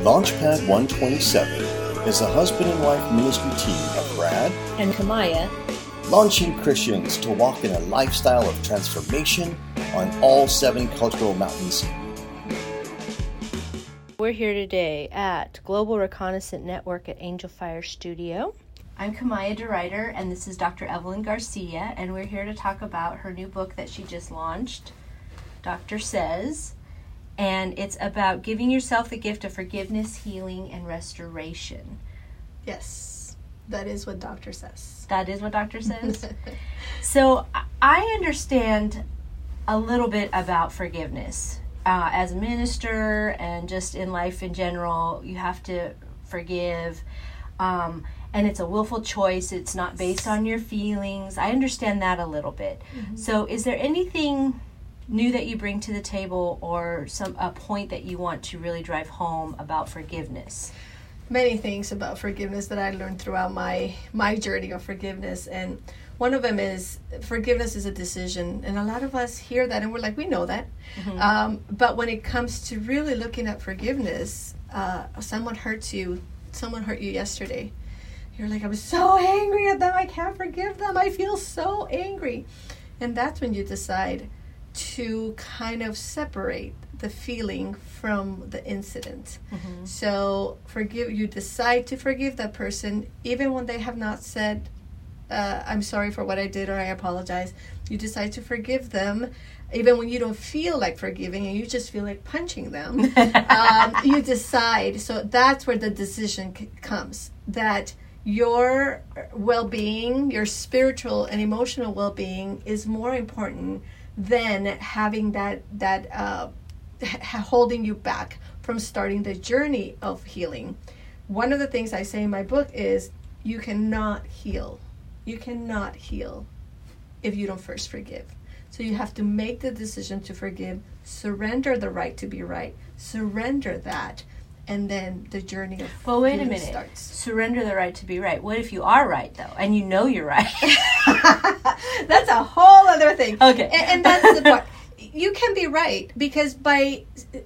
Launchpad 127 is a husband and wife ministry team of Brad and Kamaya, launching Christians to walk in a lifestyle of transformation on all seven cultural mountains. We're here today at Global Reconnaissance Network at Angel Fire Studio. I'm Kamaya DeRuyter, and this is Dr. Evelyn Garcia, and we're here to talk about her new book that she just launched, Doctor Says, and it's about giving yourself the gift of forgiveness, healing, and restoration. Yes, that is what Doctor says. That is what Doctor says. so I understand a little bit about forgiveness. Uh, as a minister and just in life in general, you have to forgive. Um, and it's a willful choice. It's not based on your feelings. I understand that a little bit. Mm-hmm. So, is there anything new that you bring to the table or some a point that you want to really drive home about forgiveness? Many things about forgiveness that I learned throughout my my journey of forgiveness and one of them is forgiveness is a decision and a lot of us hear that and we're like we know that mm-hmm. um, but when it comes to really looking at forgiveness uh, someone hurts you someone hurt you yesterday you're like i'm so angry at them i can't forgive them i feel so angry and that's when you decide to kind of separate the feeling from the incident. Mm-hmm. So forgive you decide to forgive that person even when they have not said uh, I'm sorry for what I did or I apologize. You decide to forgive them even when you don't feel like forgiving and you just feel like punching them. um, you decide. So that's where the decision c- comes that your well-being, your spiritual and emotional well-being is more important than having that that uh, holding you back from starting the journey of healing. One of the things I say in my book is you cannot heal. You cannot heal if you don't first forgive. So you have to make the decision to forgive, surrender the right to be right, surrender that, and then the journey of well wait a minute starts. surrender the right to be right what if you are right though and you know you're right that's a whole other thing okay and, and that's the part you can be right because by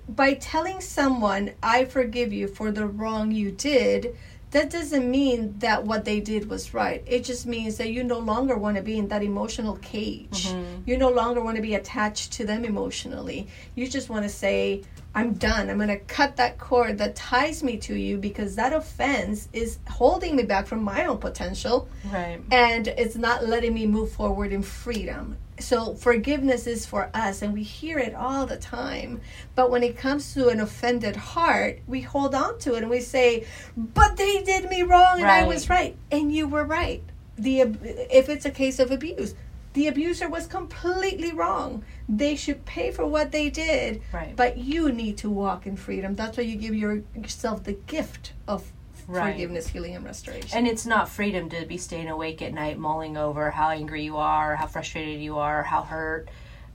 by telling someone i forgive you for the wrong you did that doesn't mean that what they did was right. It just means that you no longer want to be in that emotional cage. Mm-hmm. You no longer want to be attached to them emotionally. You just want to say, I'm done. I'm going to cut that cord that ties me to you because that offense is holding me back from my own potential. Right. And it's not letting me move forward in freedom. So forgiveness is for us and we hear it all the time. But when it comes to an offended heart, we hold on to it and we say, "But they did me wrong and right. I was right." And you were right. The if it's a case of abuse, the abuser was completely wrong. They should pay for what they did. Right. But you need to walk in freedom. That's why you give your, yourself the gift of right. forgiveness, healing, and restoration. And it's not freedom to be staying awake at night, mulling over how angry you are, how frustrated you are, how hurt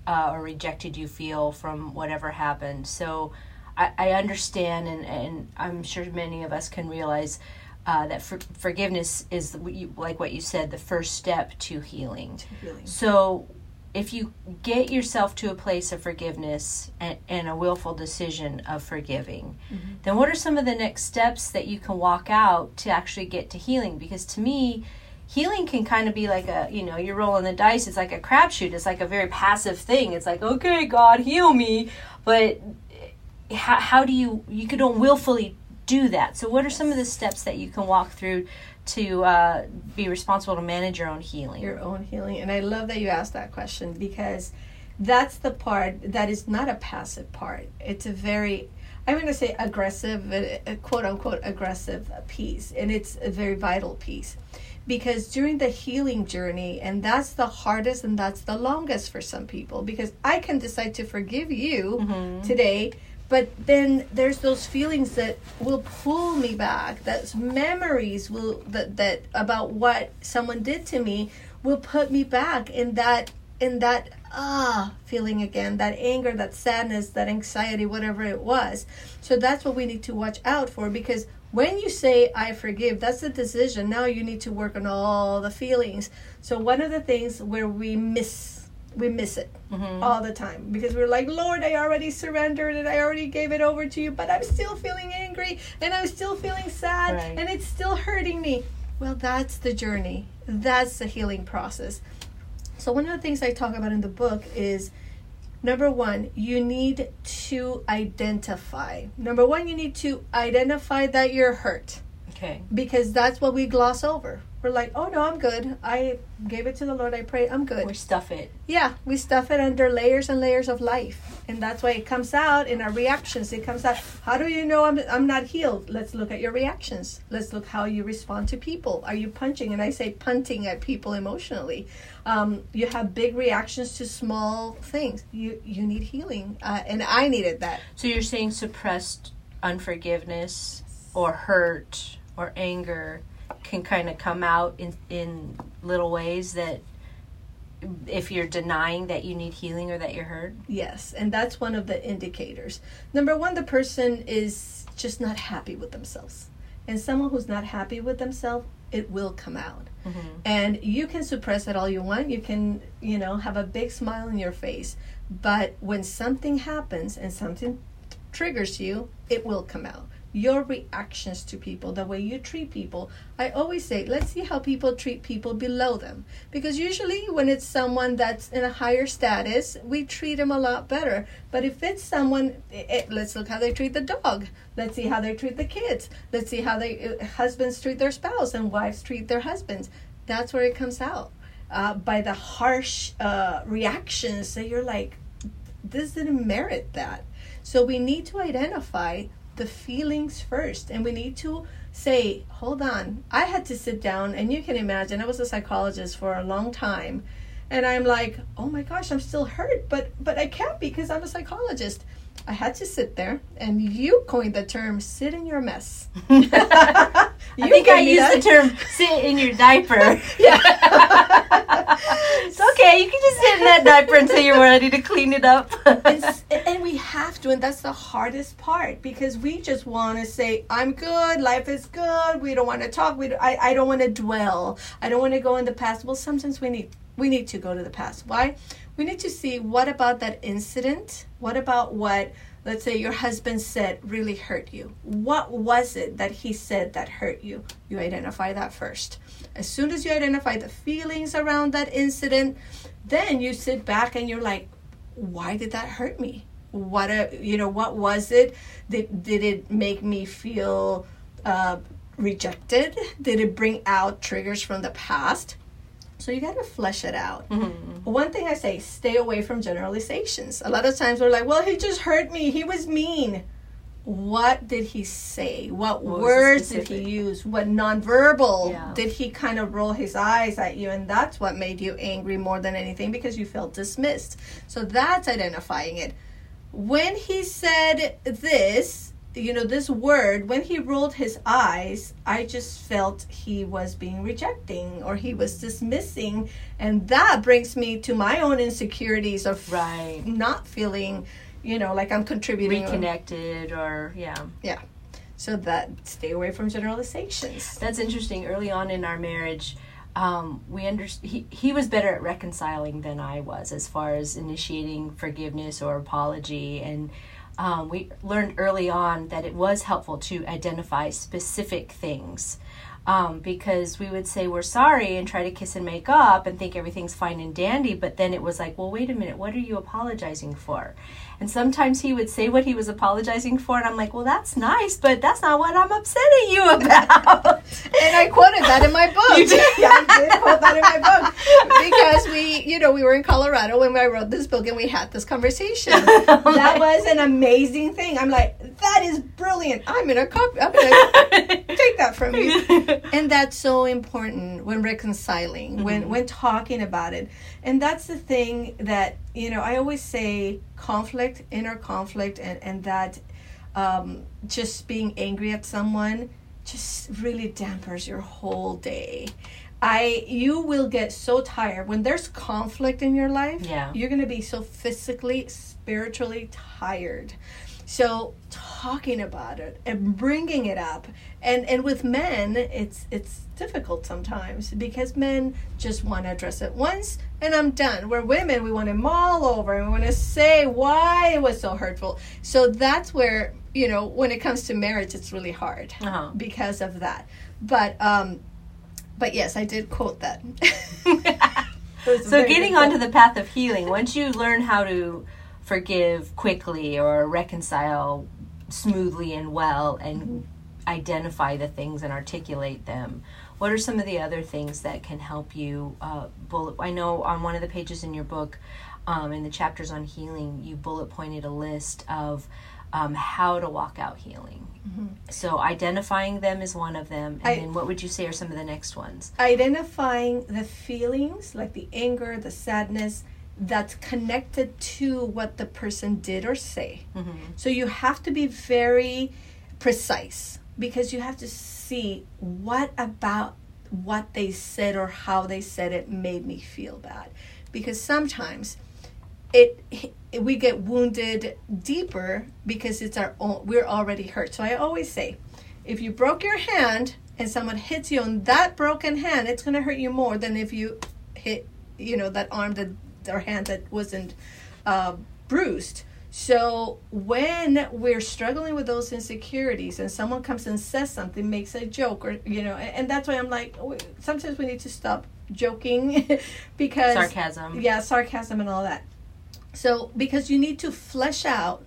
uh, or rejected you feel from whatever happened. So I, I understand, and, and I'm sure many of us can realize uh, that for, forgiveness is like what you said the first step to healing. to healing. So if you get yourself to a place of forgiveness and, and a willful decision of forgiving, mm-hmm. then what are some of the next steps that you can walk out to actually get to healing? Because to me, healing can kind of be like a you know you're rolling the dice. It's like a crapshoot. It's like a very passive thing. It's like okay, God, heal me, but how, how do you you can don't willfully do that. So, what are some of the steps that you can walk through to uh, be responsible to manage your own healing? Your own healing. And I love that you asked that question because that's the part that is not a passive part. It's a very, I'm going to say aggressive, a, quote unquote aggressive piece. And it's a very vital piece because during the healing journey and that's the hardest and that's the longest for some people because i can decide to forgive you mm-hmm. today but then there's those feelings that will pull me back that memories will that that about what someone did to me will put me back in that in that ah feeling again that anger that sadness that anxiety whatever it was. So that's what we need to watch out for because when you say i forgive that's the decision. Now you need to work on all the feelings. So one of the things where we miss we miss it mm-hmm. all the time because we're like, Lord, I already surrendered and I already gave it over to you, but I'm still feeling angry and I'm still feeling sad Right. and it's still hurting me. Well, that's the journey. That's the healing process. So, one of the things I talk about in the book is number one, you need to identify. Number one, you need to identify that you're hurt Okay. because that's what we gloss over. We're like, oh no, I'm good. I gave it to the Lord. I pray. I'm good. We stuff it. Yeah, we stuff it under layers and layers of life. And that's why it comes out in our reactions. It comes out, how do you know I'm, I'm not healed? Let's look at your reactions. Let's look how you respond to people. Are you punching? And I say punting at people emotionally. Um, you have big reactions to small things. You, you need healing. Uh, and I needed that. So you're saying suppressed unforgiveness or hurt or anger can kind of come out in in little ways that if you're denying that you need healing or that you're hurt. Yes, and that's one of the indicators. Number one, the person is just not happy with themselves. And someone who's not happy with themselves, it will come out. Mm-hmm. And you can suppress it all you want. You can, you know, have a big smile on your face. But when something happens and something triggers you, it will come out. Your reactions to people, the way you treat people. I always say, let's see how people treat people below them. Because usually, when it's someone that's in a higher status, we treat them a lot better. But if it's someone, eh, let's look how they treat the dog. Let's see how they treat the kids. Let's see how they uh, husbands treat their spouse and wives treat their husbands. That's where it comes out uh, by the harsh uh, reactions that you're like, this didn't merit that. So we need to identify the feelings first and we need to say, hold on. I had to sit down and you can imagine I was a psychologist for a long time and I'm like, oh my gosh, I'm still hurt, but but I can't because I'm a psychologist. I had to sit there and you coined the term sit in your mess. I think I used the term sit in your diaper. it's okay. You can just sit in that diaper until you're ready to clean it up. And we have to, and that's the hardest part because we just want to say, "I'm good, life is good." We don't want to talk. We, I, I don't want to dwell. I don't want to go in the past. Well, sometimes we need, we need to go to the past. Why? We need to see what about that incident. What about what, let's say, your husband said really hurt you. What was it that he said that hurt you? You identify that first. As soon as you identify the feelings around that incident, then you sit back and you're like, why did that hurt me what a you know what was it did, did it make me feel uh, rejected did it bring out triggers from the past so you got to flesh it out. One thing i say stay away from generalizations. A lot of times we're like well he just hurt me. He was mean. What did he say? What, What words did he use? What nonverbal Yeah. did he kind of roll his eyes at you? And that's what made you angry more than anything because you felt dismissed. So that's identifying it. When he said this you know this word when he rolled his eyes i just felt he was being rejecting or he was dismissing and that brings me to my own insecurities of Right. not feeling you know like i'm contributing or- Reconnected or yeah. yeah so that stay away from generalizations That's interesting. Early on in our marriage, um, we under- he, he was better at reconciling than I was as far as initiating forgiveness or apology. And um, we learned early on that it was helpful to identify specific things. Um, because we would say we're sorry and try to kiss and make up and think everything's fine and dandy, but then it was like, well, wait a minute, what are you apologizing for? And sometimes he would say what he was apologizing for, and I'm like, well, that's nice, but that's not what I'm upsetting you about. and I quoted that in my book. You did? Yeah, I did quote that in my book because we, you know, we were in Colorado when I wrote this book and we had this conversation. that was an amazing thing. I'm like, that is brilliant. I'm gonna copy. I'm gonna take that from you. And that's so important when reconciling, when when talking about it. And that's the thing that you know. I always say conflict, inner conflict, and and that um, just being angry at someone just really dampers your whole day. I you will get so tired when there's conflict in your life. Yeah. You're going to be so physically, spiritually tired. So talking about it and bringing it up and and with men it's it's difficult sometimes because men just want to address it once and I'm done. Where women we want to mull over and we want to say why it was so hurtful. So that's where you know, when it comes to marriage, it's really hard Uh-huh. because of that. But um, but yes, I did quote that. It was a So getting onto the path of healing, once you learn how to forgive quickly or reconcile smoothly and well and Mm-hmm. identify the things and articulate them, what are some of the other things that can help you uh, bullet? I know on one of the pages in your book, um, in the chapters on healing, you bullet pointed a list of um, how to walk out healing. So identifying them is one of them, and Mm-hmm. I- then what would you say are some of the next ones? identifying the feelings like the anger the sadness that's connected to what the person did or say. Mm-hmm. so you have to be very precise because you have to see what about what they said or how they said it made me feel bad. Because sometimes it we get wounded deeper because it's our own we're already hurt. So i always say if you broke your hand and someone hits you on that broken hand it's going to hurt you more than if you hit you know that arm that or hand that wasn't uh, bruised so when we're struggling with those insecurities and someone comes and says something makes a joke or you know and, and that's why i'm like sometimes we need to stop joking because Sarcasm. yeah sarcasm and all that so because you need to flesh out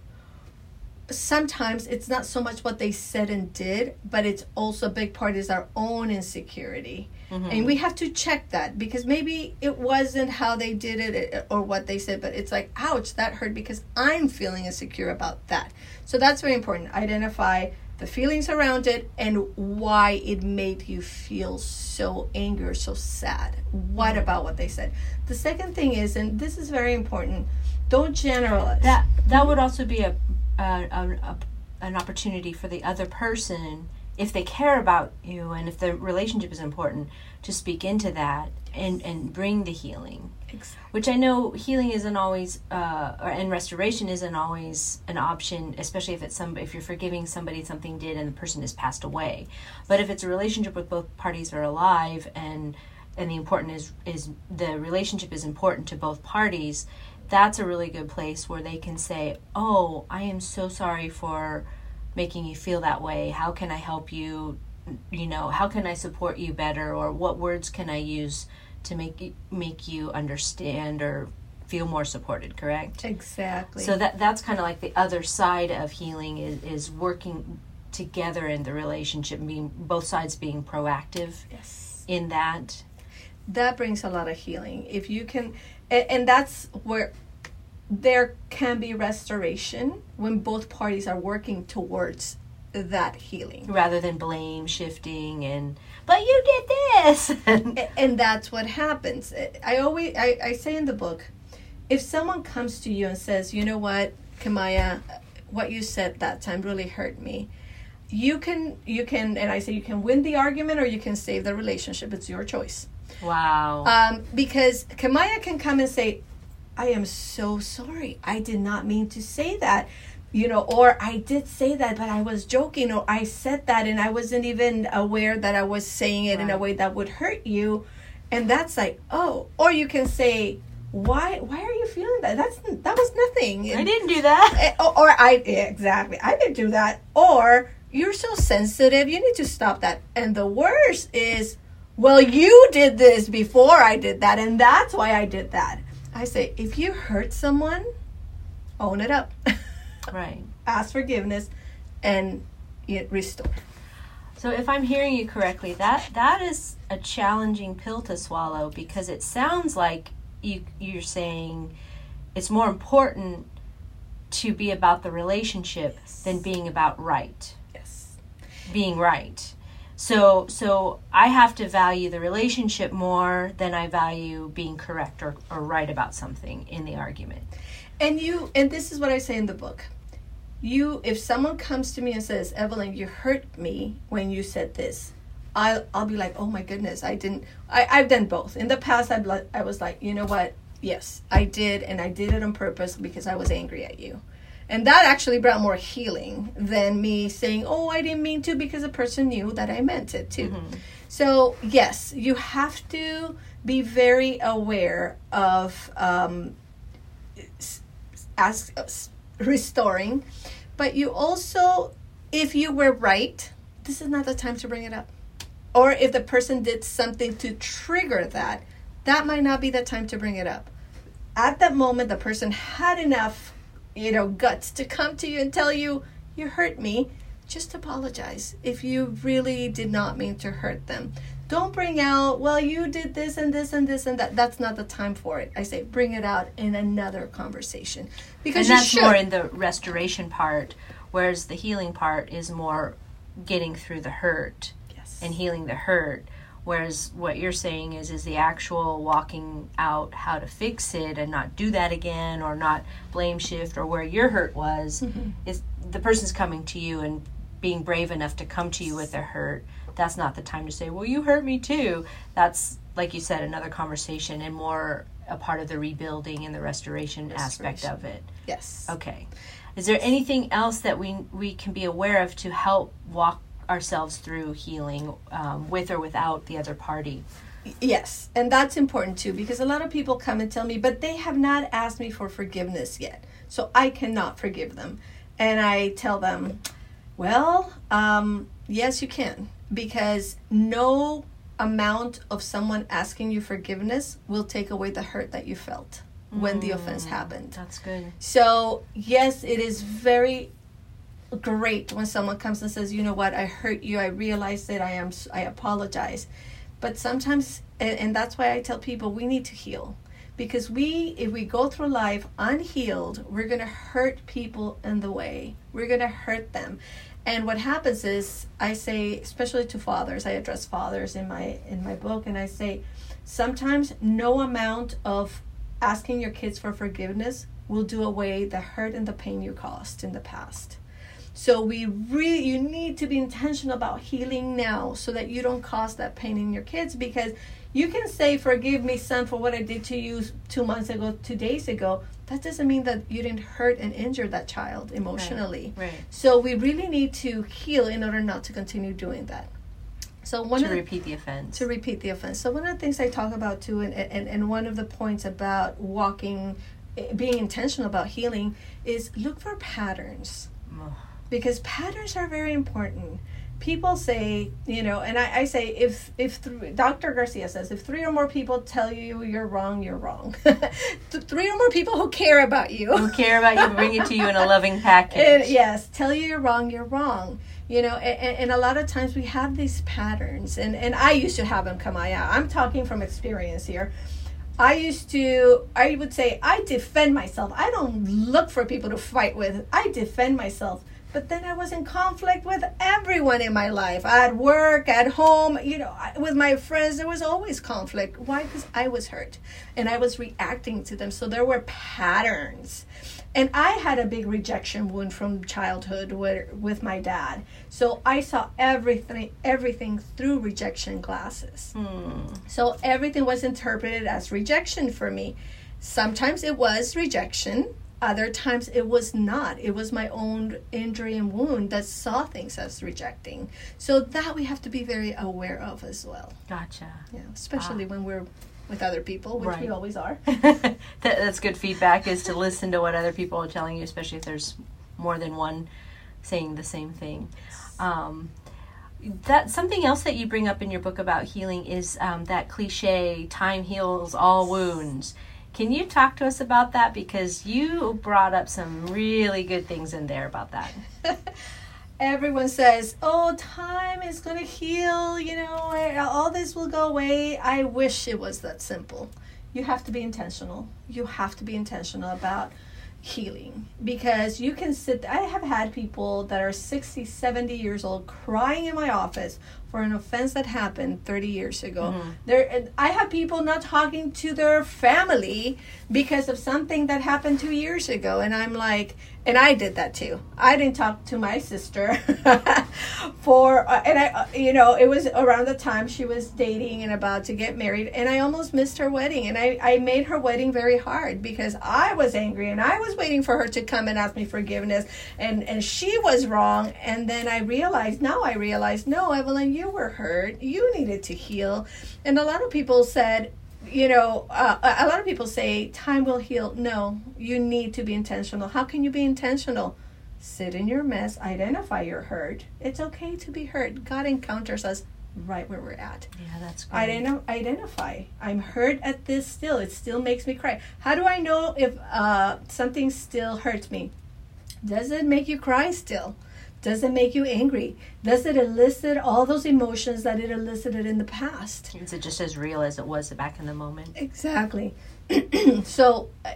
sometimes it's not so much what they said and did but it's also a big part is our own insecurity. And mm-hmm. we have to check that because maybe it wasn't how they did it or what they said but it's like ouch that hurt because i'm feeling insecure about that. So that's very important. Identify the feelings around it and why it made you feel so angry or so sad. What mm-hmm. about what they said? The second thing is and this is very important don't generalize. That that would also be a, a, a, a an opportunity for the other person if they care about you and if the relationship is important to speak into that and and bring the healing Exactly. which I know healing isn't always, uh, or, and restoration isn't always an option, especially if it's some, if you're forgiving somebody something did and the person has passed away. But if it's a relationship with both parties are alive and and the important is is the relationship is important to both parties, that's a really good place where they can say, "Oh, I am so sorry for making you feel that way. How can I help you? You know, how can I support you better? Or what words can I use?" to make you, make you understand or feel more supported correct exactly so that that's kind of like the other side of healing is, is working together in the relationship being both sides being proactive yes in that that brings a lot of healing if you can and, and that's where there can be restoration when both parties are working towards that healing. Rather than blame shifting and but you did this! And that's what happens. I always I, I say in the book if someone comes to you and says you know what kamaya what you said that time really hurt me. You can you can and i say you can win the argument or you can save the relationship. It's your choice. Wow. Um, because kamaya can come and say i am so sorry. I did not mean to say that you know or i did say that but i was joking or i said that and i wasn't even aware that i was saying it in a way that would hurt you. And that's like oh or you can say why why are you feeling that? That's that was nothing. I didn't do that. Eh, or, or i yeah, exactly i didn't do that. Or you're so sensitive you need to stop that. And the worst is well you did this before i did that and that's why i did that i say if you hurt someone own it up. Right. Ask forgiveness and you restore. So if I'm hearing you correctly, that that is a challenging pill to swallow because it sounds like you you're saying it's more important to be about the relationship than being about right. yes. Being right. So so I have to value the relationship more than I value being correct or, or right about something in the argument. and you and this is what i say in the book. You if someone comes to me and says evelyn you hurt me when you said this i'll, I'll be like oh my goodness i didn't I, i've done both. In the past li- i was like you know what? Yes i did and i did it on purpose because i was angry at you and that actually brought more healing than me saying oh i didn't mean to because the person knew that i meant it too so yes you have to be very aware of um, restoring but you also, if you were right, this is not the time to bring it up. Or if the person did something to trigger that, that might not be the time to bring it up. At that moment, the person had enough, you know, guts to come to you and tell you, you hurt me. Just apologize if you really did not mean to hurt them. Don't bring out, well, you did this and this and this and that. That's not the time for it. I say bring it out in another conversation. Because and that's more in the restoration part, whereas the healing part is more getting through the hurt yes. and healing the hurt whereas what you're saying is is the actual walking out how to fix it and not do that again or not blame shift or where your hurt was mm-hmm. is the person's coming to you and being brave enough to come to you with their hurt. That's not the time to say well you hurt me too. That's like you said another conversation and more a part of the rebuilding and the restoration, restoration. aspect of it. Yes. Okay. Is there anything else that we we can be aware of to help walk ourselves through healing um, with or without the other party? Yes, and that's important too because a lot of people come and tell me, but they have not asked me for forgiveness yet, so I cannot forgive them. And I tell them, well, um, yes, you can because no amount of someone asking you forgiveness will take away the hurt that you felt when the offense mm, happened. That's good. So, yes, it is very great when someone comes and says, "You know what? I hurt you. I realize that I am I apologize." But sometimes and, that's why I tell people we need to heal. Because we if we go through life unhealed, we're to hurt people in the way. We're to hurt them. And what happens is I say especially to fathers, I address fathers in my in my book and I say sometimes no amount of asking your kids for forgiveness will do away the hurt and the pain you caused in the past. So we really you need to be intentional about healing now so that you don't cause that pain in your kids because you can say forgive me son for what I did to you 2 months ago, 2 days ago. That doesn't mean that you didn't hurt and injure that child emotionally. Right. right. So we really need to heal in order not to continue doing that. So one to of repeat the offense. To repeat the offense. So one of the things I talk about too, and, and, and one of the points about walking, eh, being intentional about healing, is look for patterns, because patterns are very important. People say, you know, and I, I say if if th- Dr. Garcia says if three or more people tell you you're wrong, you're wrong. three or more people who care about you, who care about you, bring it to you in a loving package. And, yes, tell you you're wrong, you're wrong you know and, and, a lot of times we have these patterns and and i used to have them come out i'm talking from experience here i used to i would say i defend myself i don't look for people to fight with i defend myself but then I was in conflict with everyone in my life at work, at home, you know, with my friends. There was always conflict. Why? Because I was hurt and I was reacting to them. So there were patterns and I had a big rejection wound from childhood with, with my dad. So I saw everything everything through rejection glasses. Mm. So everything was interpreted as rejection for me. Sometimes it was rejection, other times it was not. It was my own injury and wound that saw things as rejecting. So that we have to be very aware of as well. Gotcha. Yeah, especially ah. when we're with other people, which right. we always are. that, that's good feedback is to listen to what other people are telling you, especially if there's more than one saying the same thing. Um, that something else that you bring up in your book about healing is um, that cliche "time heals all wounds." Can you talk to us about that because you brought up some really good things in there about that? everyone says, "Oh, time is going to heal, you know, eh, all this will go away." I wish it was that simple. You have to be intentional. You have to be intentional about healing because you can sit I have had people that are 60, 70 years old crying in my office for an offense that happened 30 years ago. Mm-hmm. There, I have people not talking to their family because of something that happened two years ago, and I'm like, and I did that too. I didn't talk to my sister for, uh, and I, uh, you know, it was around the time she was dating and about to get married, and I almost missed her wedding, and I, I made her wedding very hard because I was angry and I was waiting for her to come and ask me forgiveness, and and she was wrong, and then I realized, now I realized, no, Evelyn, you you were hurt. You needed to heal. And a lot of people said, you know, uh, a lot of people say time will heal. No, you need to be intentional. How can you be intentional? sit in your mess, identify your hurt. It's okay to be hurt. God encounters us right where we're at. Yeah, that's great. Ident- identify. I'm hurt at this still. It still makes me cry. How do I know if uh, something still hurts me? Does it make you cry still? Does it make you angry? Does it elicit all those emotions that it elicited in the past? Is it just as real as it was back in the moment? Exactly. so uh,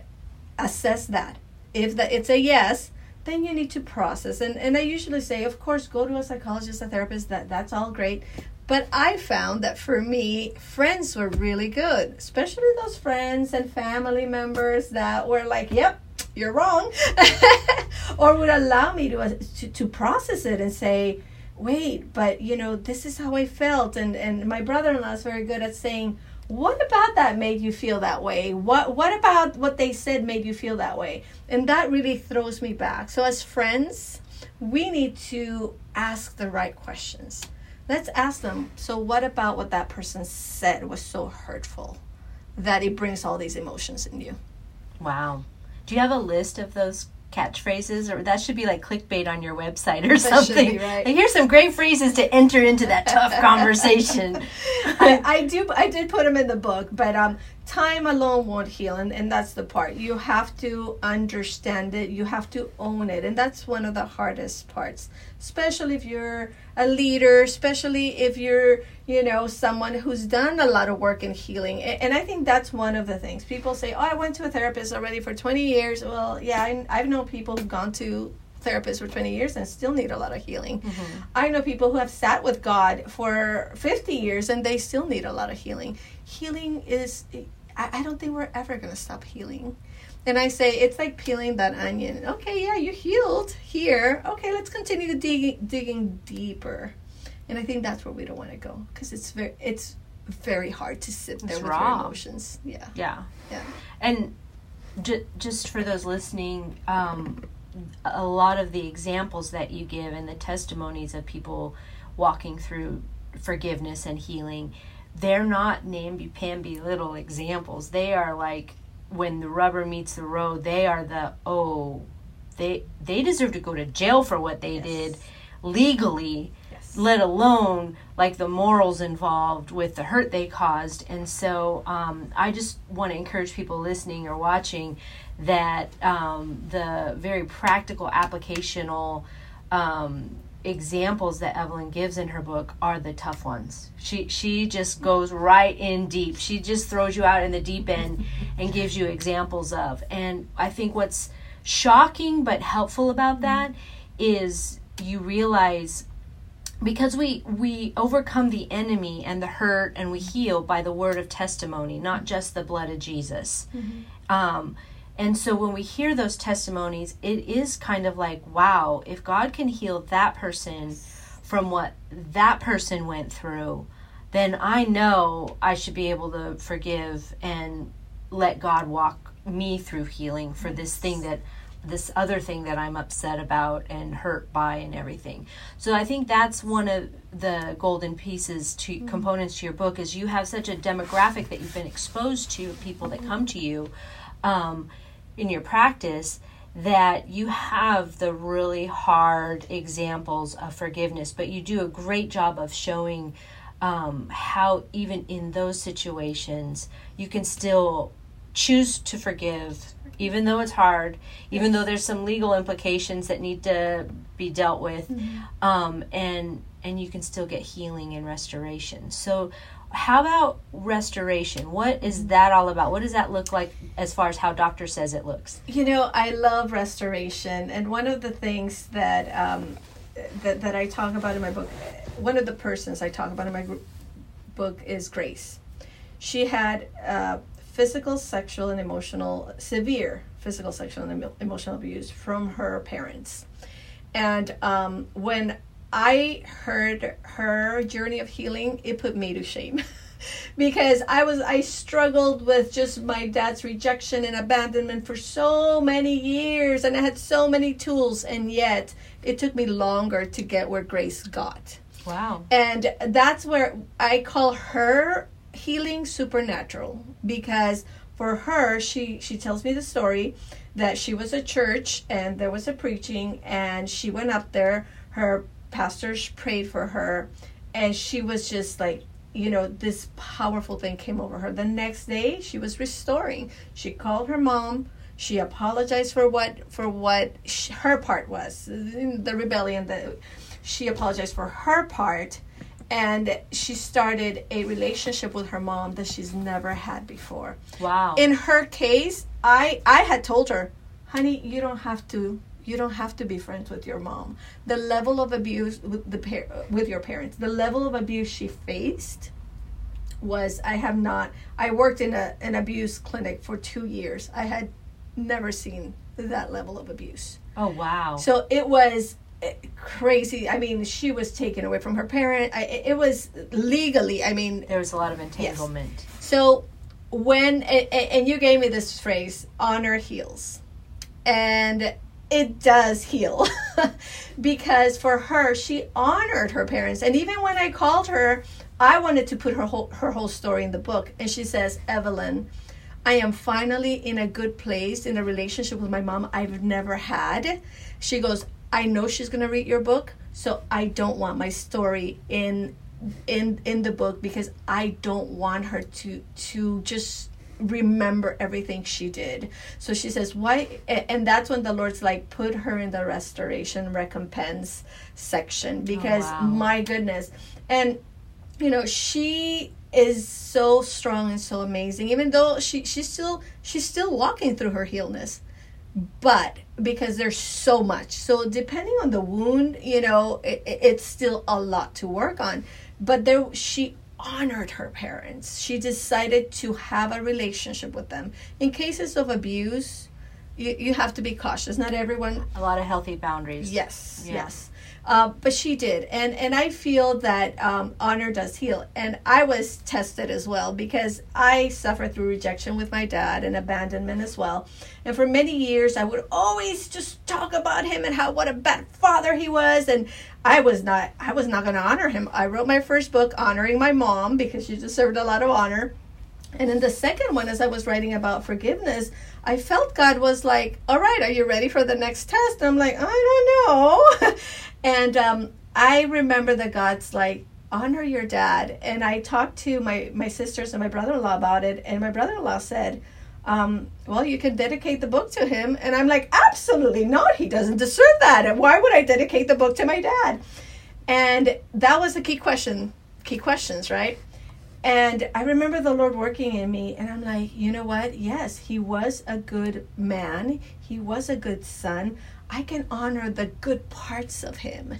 assess that. If the, it's a yes, then you need to process. And, and I usually say, of course, go to a psychologist, a therapist, that, that's all great. But I found that for me, friends were really good, especially those friends and family members that were like, yep, you're wrong, or would allow me to, uh, to, to process it and say, wait, but you know, this is how I felt. And, and my brother in law is very good at saying, what about that made you feel that way? What what about what they said made you feel that way? And that really throws me back. So as friends we need to ask the right questions. Let's ask them so what about what that person said was so hurtful that it brings all these emotions in you? Wow do you have a list of those catchphrases? Or that should be like clickbait on your website or something. right. here's some great phrases to enter into that tough conversation. I, I do i did put them in the book but um time alone won't heal and, and that's the part you have to understand it you have to own it and that's one of the hardest parts especially if you're a leader especially if you're you know someone who's done a lot of work in healing and, and i think that's one of the things people say oh i went to a therapist already for 20 years well yeah I, i've known people who've gone to therapists for 20 years and still need a lot of healing. Mm-hmm. I know people who have sat with God for 50 years and they still need a lot of healing. Healing is, I, I don't think we're ever going to stop healing. And I say, it's like peeling that onion. Okay, yeah, you healed here. Okay, let's continue digging, digging deeper. And I think that's where we don't want to go because it's very, it's very hard to sit there It's with raw. your emotions. Yeah, yeah yeah. and ju- just for those listening um, a lot of the examples that you give and the testimonies of people walking through forgiveness and healing they're not namby-pamby little examples they are like when the rubber meets the road they are the oh they they deserve to go to jail for what they Yes. did legally Yes. let alone like the morals involved with the hurt they caused. And so um, I just want to encourage people listening or watching that um, the very practical, applicational um, examples that Evelyn gives in her book are the tough ones. She she just goes right in deep. She just throws you out in the deep end and gives you examples of. And I think what's shocking but helpful about that is you realize because we we overcome the enemy and the hurt and we heal by the word of testimony not just the blood of jesus um, and so when we hear those testimonies it is kind of like wow if god can heal that person from what that person went through then i know i should be able to forgive and let god walk me through healing for this thing that this other thing that I'm upset about and hurt by and everything. So I think that's one of the golden pieces to components to your book is you have such a demographic that you've been exposed to people that come to you um, in your practice that you have the really hard examples of forgiveness, but you do a great job of showing um, how even in those situations you can still choose to forgive even though it's hard even though there's some legal implications that need to be dealt with um, and and you can still get healing and restoration. So how about restoration? What is that all about? What does that look like as far as how doctor says it looks? You know, I love restoration, and one of the things that um, that that I talk about in my book, one of the persons I talk about in my book is Grace. She had uh, physical, sexual, and emotional severe physical, sexual, and emotional abuse from her parents, and um, when I heard her journey of healing, it put me to shame. because I was I struggled with just my dad's rejection and abandonment for so many years and I had so many tools and yet it took me longer to get where Grace got. wow And that's where I call her healing supernatural because for her, she she tells me the story that she was at church and there was a preaching and she went up there. Her pastors prayed for her, and she was just like you know this powerful thing came over her. The next day she was restoring. She called her mom. She apologized for what for what she, her part was the rebellion that she apologized for her part and she started a relationship with her mom that she's never had before. Wow. in her case i i had told her honey you don't have to you don't have to be friends with your mom the level of abuse with the par- with your parents the level of abuse she faced was i have not i worked in a an abuse clinic for 2 years i had never seen that level of abuse oh wow. so it was eh, crazy i mean she was taken away from her parent I, it was legally i mean there was a lot of entanglement. Yes. so when and, and you gave me this phrase, honor heals, and it does heal. Because for her she honored her parents. And even when i called her i wanted to put her whole her whole story in the book. And she says evelyn i am finally in a good place in a relationship with my mom i've never had. She goes i know she's going to read your book so i don't want my story in in in the book because i don't want her to to just remember everything she did. So she says, Why? And that's when the Lord's like, put her in the restoration recompense section oh, because wow. my goodness. And, you know, she is so strong and so amazing even though she she's still she's still walking through her healness but because there's so much so depending on the wound you know it, it's still a lot to work on but there she honored her parents. She decided to have a relationship with them. In cases of abuse, you, you have to be cautious. Not everyone. A lot of healthy boundaries. Yes, Yeah. yes. Uh, but she did, and and I feel that um, honor does heal. And I was tested as well because I suffered through rejection with my dad and abandonment as well. And for many years, I would always just talk about him and how what a bad father he was. And I was not I was not going to honor him. I wrote my first book honoring my mom because she deserved a lot of honor. And in the second one, as I was writing about forgiveness, I felt God was like, All right, are you ready for the next test? And I'm like, I don't know. and um, I remember that God's like, Honor your dad. And I talked to my, my sisters and my brother in law about it. And my brother in law said, um, well, you can dedicate the book to him. And I'm like, absolutely not. He doesn't deserve that. And why would I dedicate the book to my dad? And that was the key question, key questions, right? And I remember the Lord working in me, and I'm like, you know what? Yes, he was a good man. He was a good son. I can honor the good parts of him.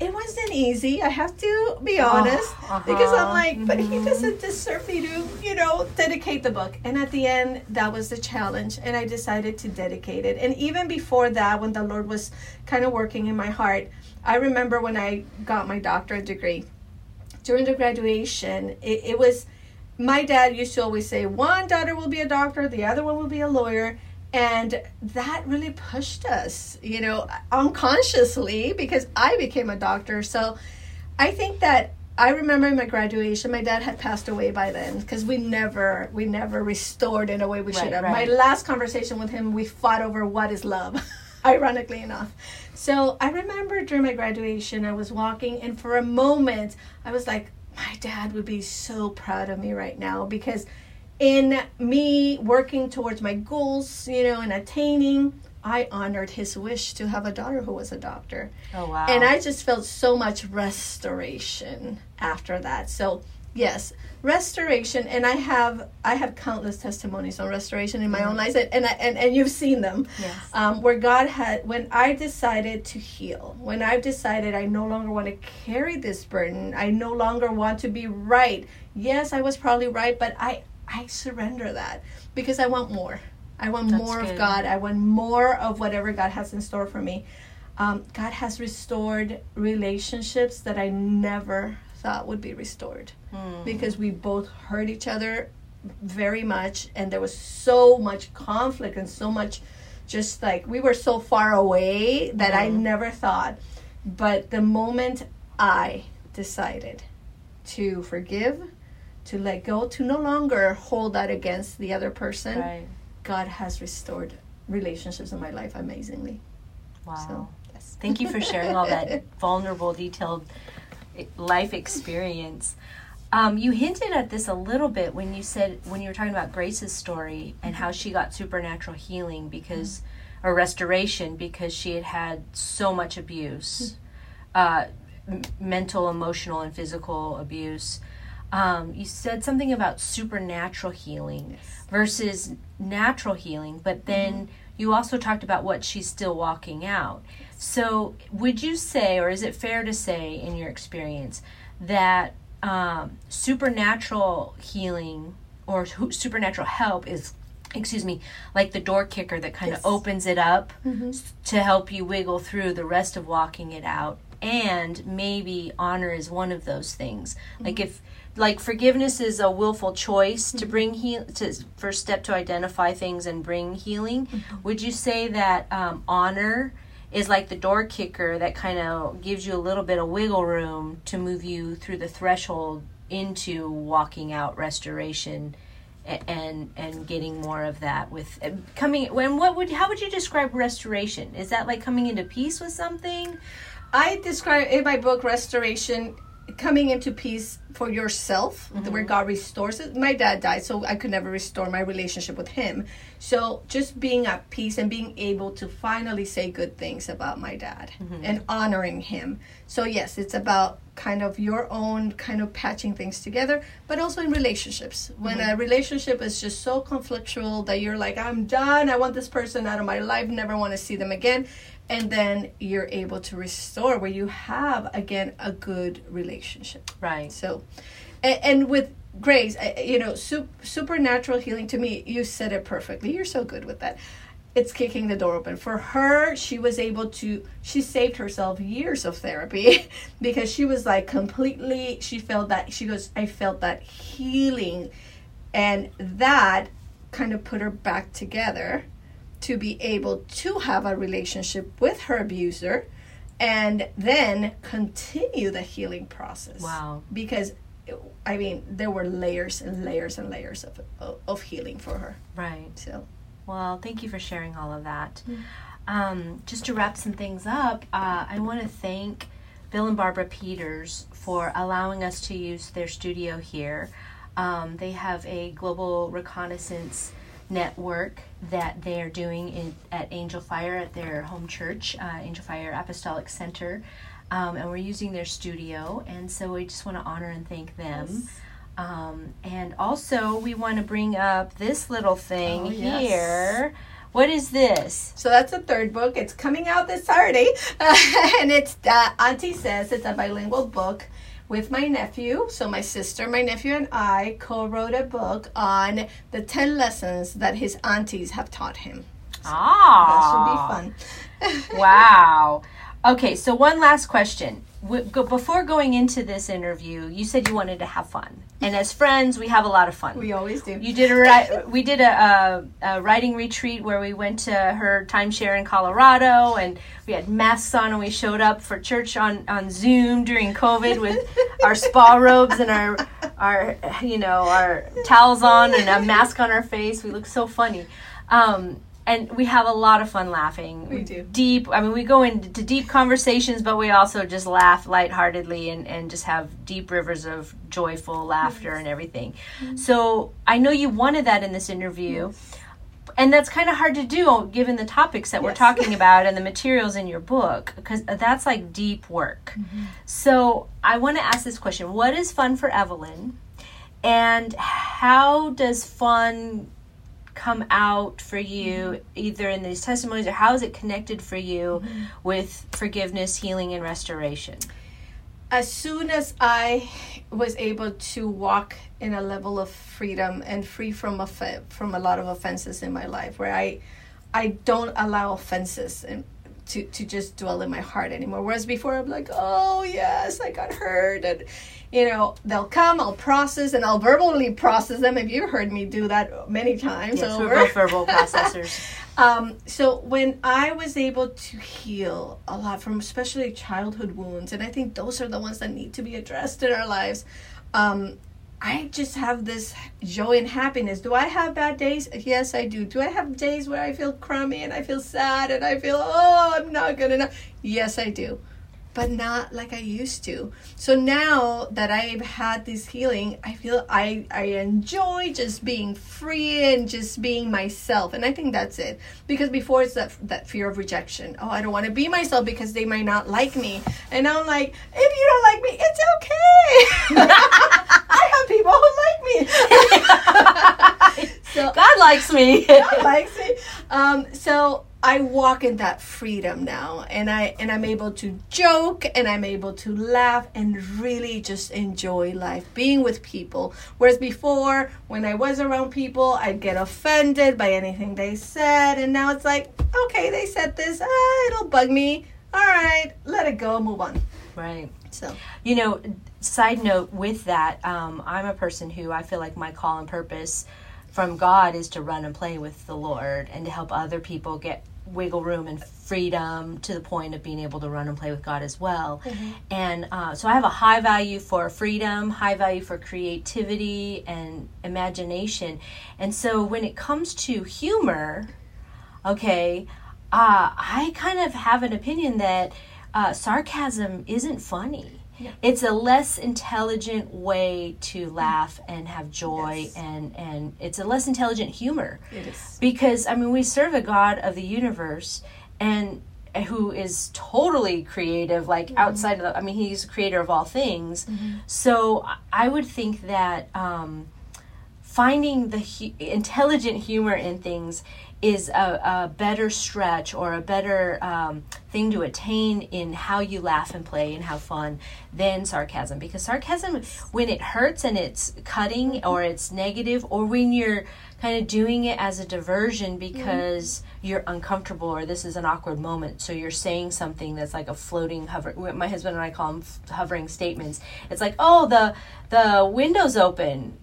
It wasn't easy, I have to be honest, uh-huh. because I'm like, but he doesn't deserve me to, you know, dedicate the book. And at the end, that was the challenge, and I decided to dedicate it. And even before that, when the Lord was kind of working in my heart, I remember when I got my doctorate degree during the graduation, it, it was my dad used to always say, one daughter will be a doctor, the other one will be a lawyer. And that really pushed us, you know, unconsciously because I became a doctor. So I think that I remember in my graduation, my dad had passed away by then because we never, we never restored in a way we Right, should have. right. My last conversation with him, we fought over what is love, ironically enough. So I remember during my graduation, I was walking, and for a moment, I was like, my dad would be so proud of me right now because in me working towards my goals, you know, and attaining, I honored his wish to have a daughter who was a doctor. Oh wow. And I just felt so much restoration after that. So yes, restoration, and I have I have countless testimonies on restoration in my own life, and I, and and you've seen them, Yes. um, where God had when I decided to heal, when I've decided I no longer want to carry this burden, I no longer want to be right. Yes, I was probably right, but I I surrender that because I want more. I want That's more of. God. I want more of whatever God has in store for me. Um, God has restored relationships that I never thought would be restored Hmm. because we both hurt each other very much, and there was so much conflict and so much just like we were so far away that I never thought. But the moment I decided to forgive, to let go, to no longer hold that against the other person, Right. God has restored relationships in my life amazingly. Wow. So, yes. Thank you for sharing all that vulnerable, detailed eh, life experience. Um, you hinted at this a little bit when you said when you were talking about Grace's story and how she got supernatural healing because or restoration because she had had so much abuse, uh, m- mental, emotional, and physical abuse. Um, you said something about supernatural healing versus natural healing, but then you also talked about what she's still walking out. So, would you say, or is it fair to say, in your experience, that um, supernatural healing or supernatural help is, excuse me, like the door kicker that kind Yes. of opens it up s- to help you wiggle through the rest of walking it out? And maybe honor is one of those things. Like if like forgiveness is a willful choice to bring heal to first step to identify things and bring healing. Would you say that um, honor is like the door kicker that kind of gives you a little bit of wiggle room to move you through the threshold into walking out restoration and and getting more of that with uh, coming when what would how would you describe restoration? Is that like coming into peace with something? I describe in my book Restoration coming into peace for yourself where mm-hmm. God restores it. My dad died, so I could never restore my relationship with him. So just being at peace and being able to finally say good things about my dad mm-hmm. and honoring him. So yes, it's about kind of your own kind of patching things together, but also in relationships. When mm-hmm. a relationship is just so conflictual that you're like, I'm done, I want this person out of my life, never want to see them again and then you're able to restore where you have again a good relationship. Right. So and, and with grace you know sup- supernatural healing to me you said it perfectly. You're so good with that. It's kicking the door open. For her she was able to she saved herself years of therapy because she was like completely she felt that she goes i felt that healing and that kind of put her back together to be able to have a relationship with her abuser and then continue the healing process. Wow. Because I mean, there were layers and layers and layers of of, healing for her. right So, Well, thank you for sharing all of that. Um, just to wrap some things up, uh, I want to thank Bill and Barbara Peters for allowing us to use their studio here. Um, they have a global reconnaissance network that they are doing in, at Angel Fire at their home church, uh, Angel Fire Apostolic Center. Um, and we're using their studio, and so we just want to honor and thank them. Um, and also, we want to bring up this little thing Oh, yes. here. What is this? so that's the third book. It's coming out this Saturday, and it's uh, Auntie says it's a bilingual book with my nephew. So my sister, my nephew, and I co-wrote a book on the ten lessons that his aunties have taught him. Ah, That should be fun. wow. Okay, so one last question. Before going into this interview, you said you wanted to have fun, and as friends, we have a lot of fun. We always do. You did a ri- we did a, a, a writing retreat where we went to her timeshare in Colorado, and we had masks on, and we showed up for church on, on Zoom during COVID with our spa robes and our our you know our towels on and a mask on our face. We look so funny. Um, and we have a lot of fun laughing. We do. Deep, I mean, we go into deep conversations, but we also just laugh lightheartedly and, and just have deep rivers of joyful laughter and everything. Mm-hmm. So I know you wanted that in this interview. And that's kind of hard to do given the topics that we're talking about and the materials in your book because that's like deep work. Mm-hmm. So I want to ask this question What is fun for Evelyn? And how does fun come out for you mm-hmm. either in these testimonies or how is it connected for you mm-hmm. with forgiveness, healing, and restoration? as soon as I was able to walk in a level of freedom and free from off- from a lot of offenses in my life, where I I don't allow offenses and to to just dwell in my heart anymore. Whereas before, I'm like, oh yes, I got hurt, and you know they'll come, I'll process, and I'll verbally process them. If you heard me do that many times Yes, over. we're both verbal processors. Um, so when I was able to heal a lot from especially childhood wounds, and I think those are the ones that need to be addressed in our lives. Um, I just have this joy and happiness. Do I have bad days? Yes, I do. Do I have days where I feel crummy and I feel sad and I feel, oh, I'm not good enough? Yes, I do but not like I used to. So now that I've had this healing, I feel I I enjoy just being free and just being myself. And I think that's it. Because before it's that that fear of rejection. Oh, I don't want to be myself because they might not like me. And I'm like, if you don't like me, it's okay. I have people who like me. so God likes me. God likes me. Um, so I walk in that freedom now and I and I'm able to joke and I'm able to laugh and really just enjoy life being with people. Whereas before when I was around people I'd get offended by anything they said and now it's like okay they said this ah, it'll bug me. All right let it go move on. Right. So. You know side note with that um, I'm a person who I feel like my call and purpose from God is to run and play with the Lord and to help other people get wiggle room and freedom to the point of being able to run and play with God as well. Mm-hmm. And uh, so I have a high value for freedom, high value for creativity and imagination. And so when it comes to humor, okay, uh, I kind of have an opinion that uh, sarcasm isn't funny. Yeah. It's a less intelligent way to laugh and have joy yes. and and it's a less intelligent humor. It is. Because I mean we serve a God of the universe and who is totally creative like mm-hmm. outside of the I mean he's the creator of all things. Mm-hmm. So I would think that um, finding the hu- intelligent humor in things is a, a, better stretch or a better um, thing to attain in how you laugh and play and have fun than sarcasm. Because sarcasm, when it hurts and it's cutting mm-hmm. or it's negative, or when you're kind of doing it as a diversion because mm-hmm. you're uncomfortable or this is an awkward moment, so you're saying something that's like a floating hover. My husband and I call them hovering statements. It's like, oh, the the window's open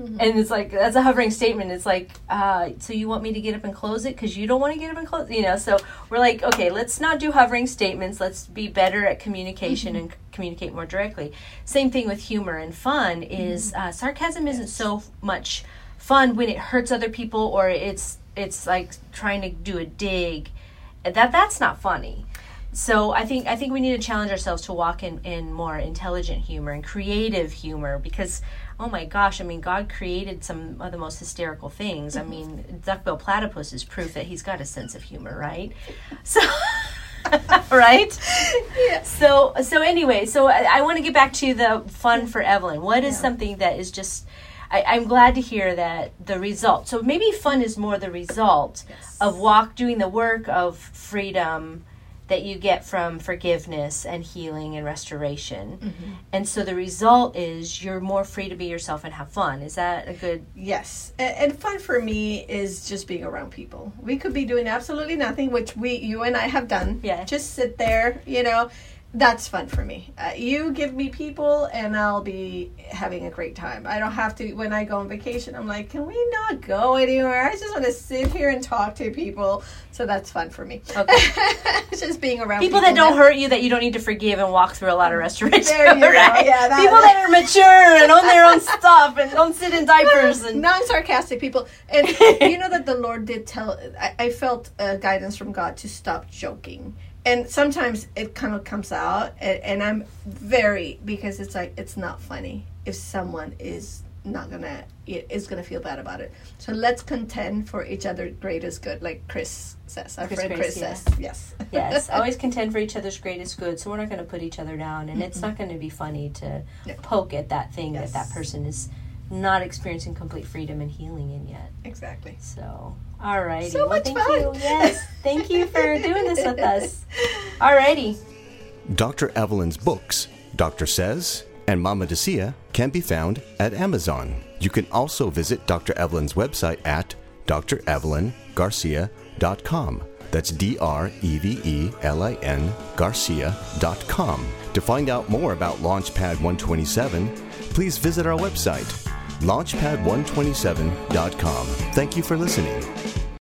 Mm-hmm. And it's like that's a hovering statement. It's like, uh, so you want me to get up and close it because you don't want to get up and close, you know? So we're like, okay, let's not do hovering statements. Let's be better at communication mm-hmm. and communicate more directly. Same thing with humor and fun. Is mm-hmm. uh, sarcasm isn't so much fun when it hurts other people or it's it's like trying to do a dig. That that's not funny so I think I think we need to challenge ourselves to walk in, in more intelligent humor and creative humor because oh my gosh, I mean, God created some of the most hysterical things. Mm-hmm. I mean, duckbill platypus is proof that he's got a sense of humor, right? So. right yeah. so so anyway so i, I want to get back to the fun for evelyn what is yeah. something that is just I, am glad to hear that the result so maybe fun is more the result yes. of walk doing the work of freedom that you get from forgiveness and healing and restoration. Mm-hmm. And so the result is you're more free to be yourself and have fun. Is that a good? Yes. And, fun for me is just being around people. We could be doing absolutely nothing, which we, you and I have done. Yeah. Just sit there, you know, that's fun for me. Uh, you give me people, and I'll be having a great time. I don't have to. When I go on vacation, I'm like, can we not go anywhere? I just want to sit here and talk to people. So that's fun for me. Okay. just being around people, people that don't hurt you, that you don't need to forgive, and walk through a lot of restoration. There you right? go. Yeah, that, people that are mature and own their own stuff and don't sit in diapers and non sarcastic people. And you know that the Lord did tell. I, I felt uh, guidance from God to stop joking and sometimes it kind of comes out and, and, i'm very because it's like it's not funny if someone is not gonna is gonna feel bad about it so let's contend for each other greatest good like chris says our chris friend chris, yeah. says yes yes always contend for each other's greatest good so we're not going to put each other down and mm-hmm. it's not going to be funny to poke at that thing yes. that that person is not experiencing complete freedom and healing in yet exactly so all righty. So well, much thank fun. You. Yes. Thank you for doing this with us. All righty. Dr. Evelyn's books, Dr. Says, and Mama Decia can be found at Amazon. You can also visit Dr. Evelyn's website at drevelyngarcia.com. That's D R E V E L I N Garcia.com. To find out more about Launchpad 127, please visit our website, launchpad127.com. Thank you for listening.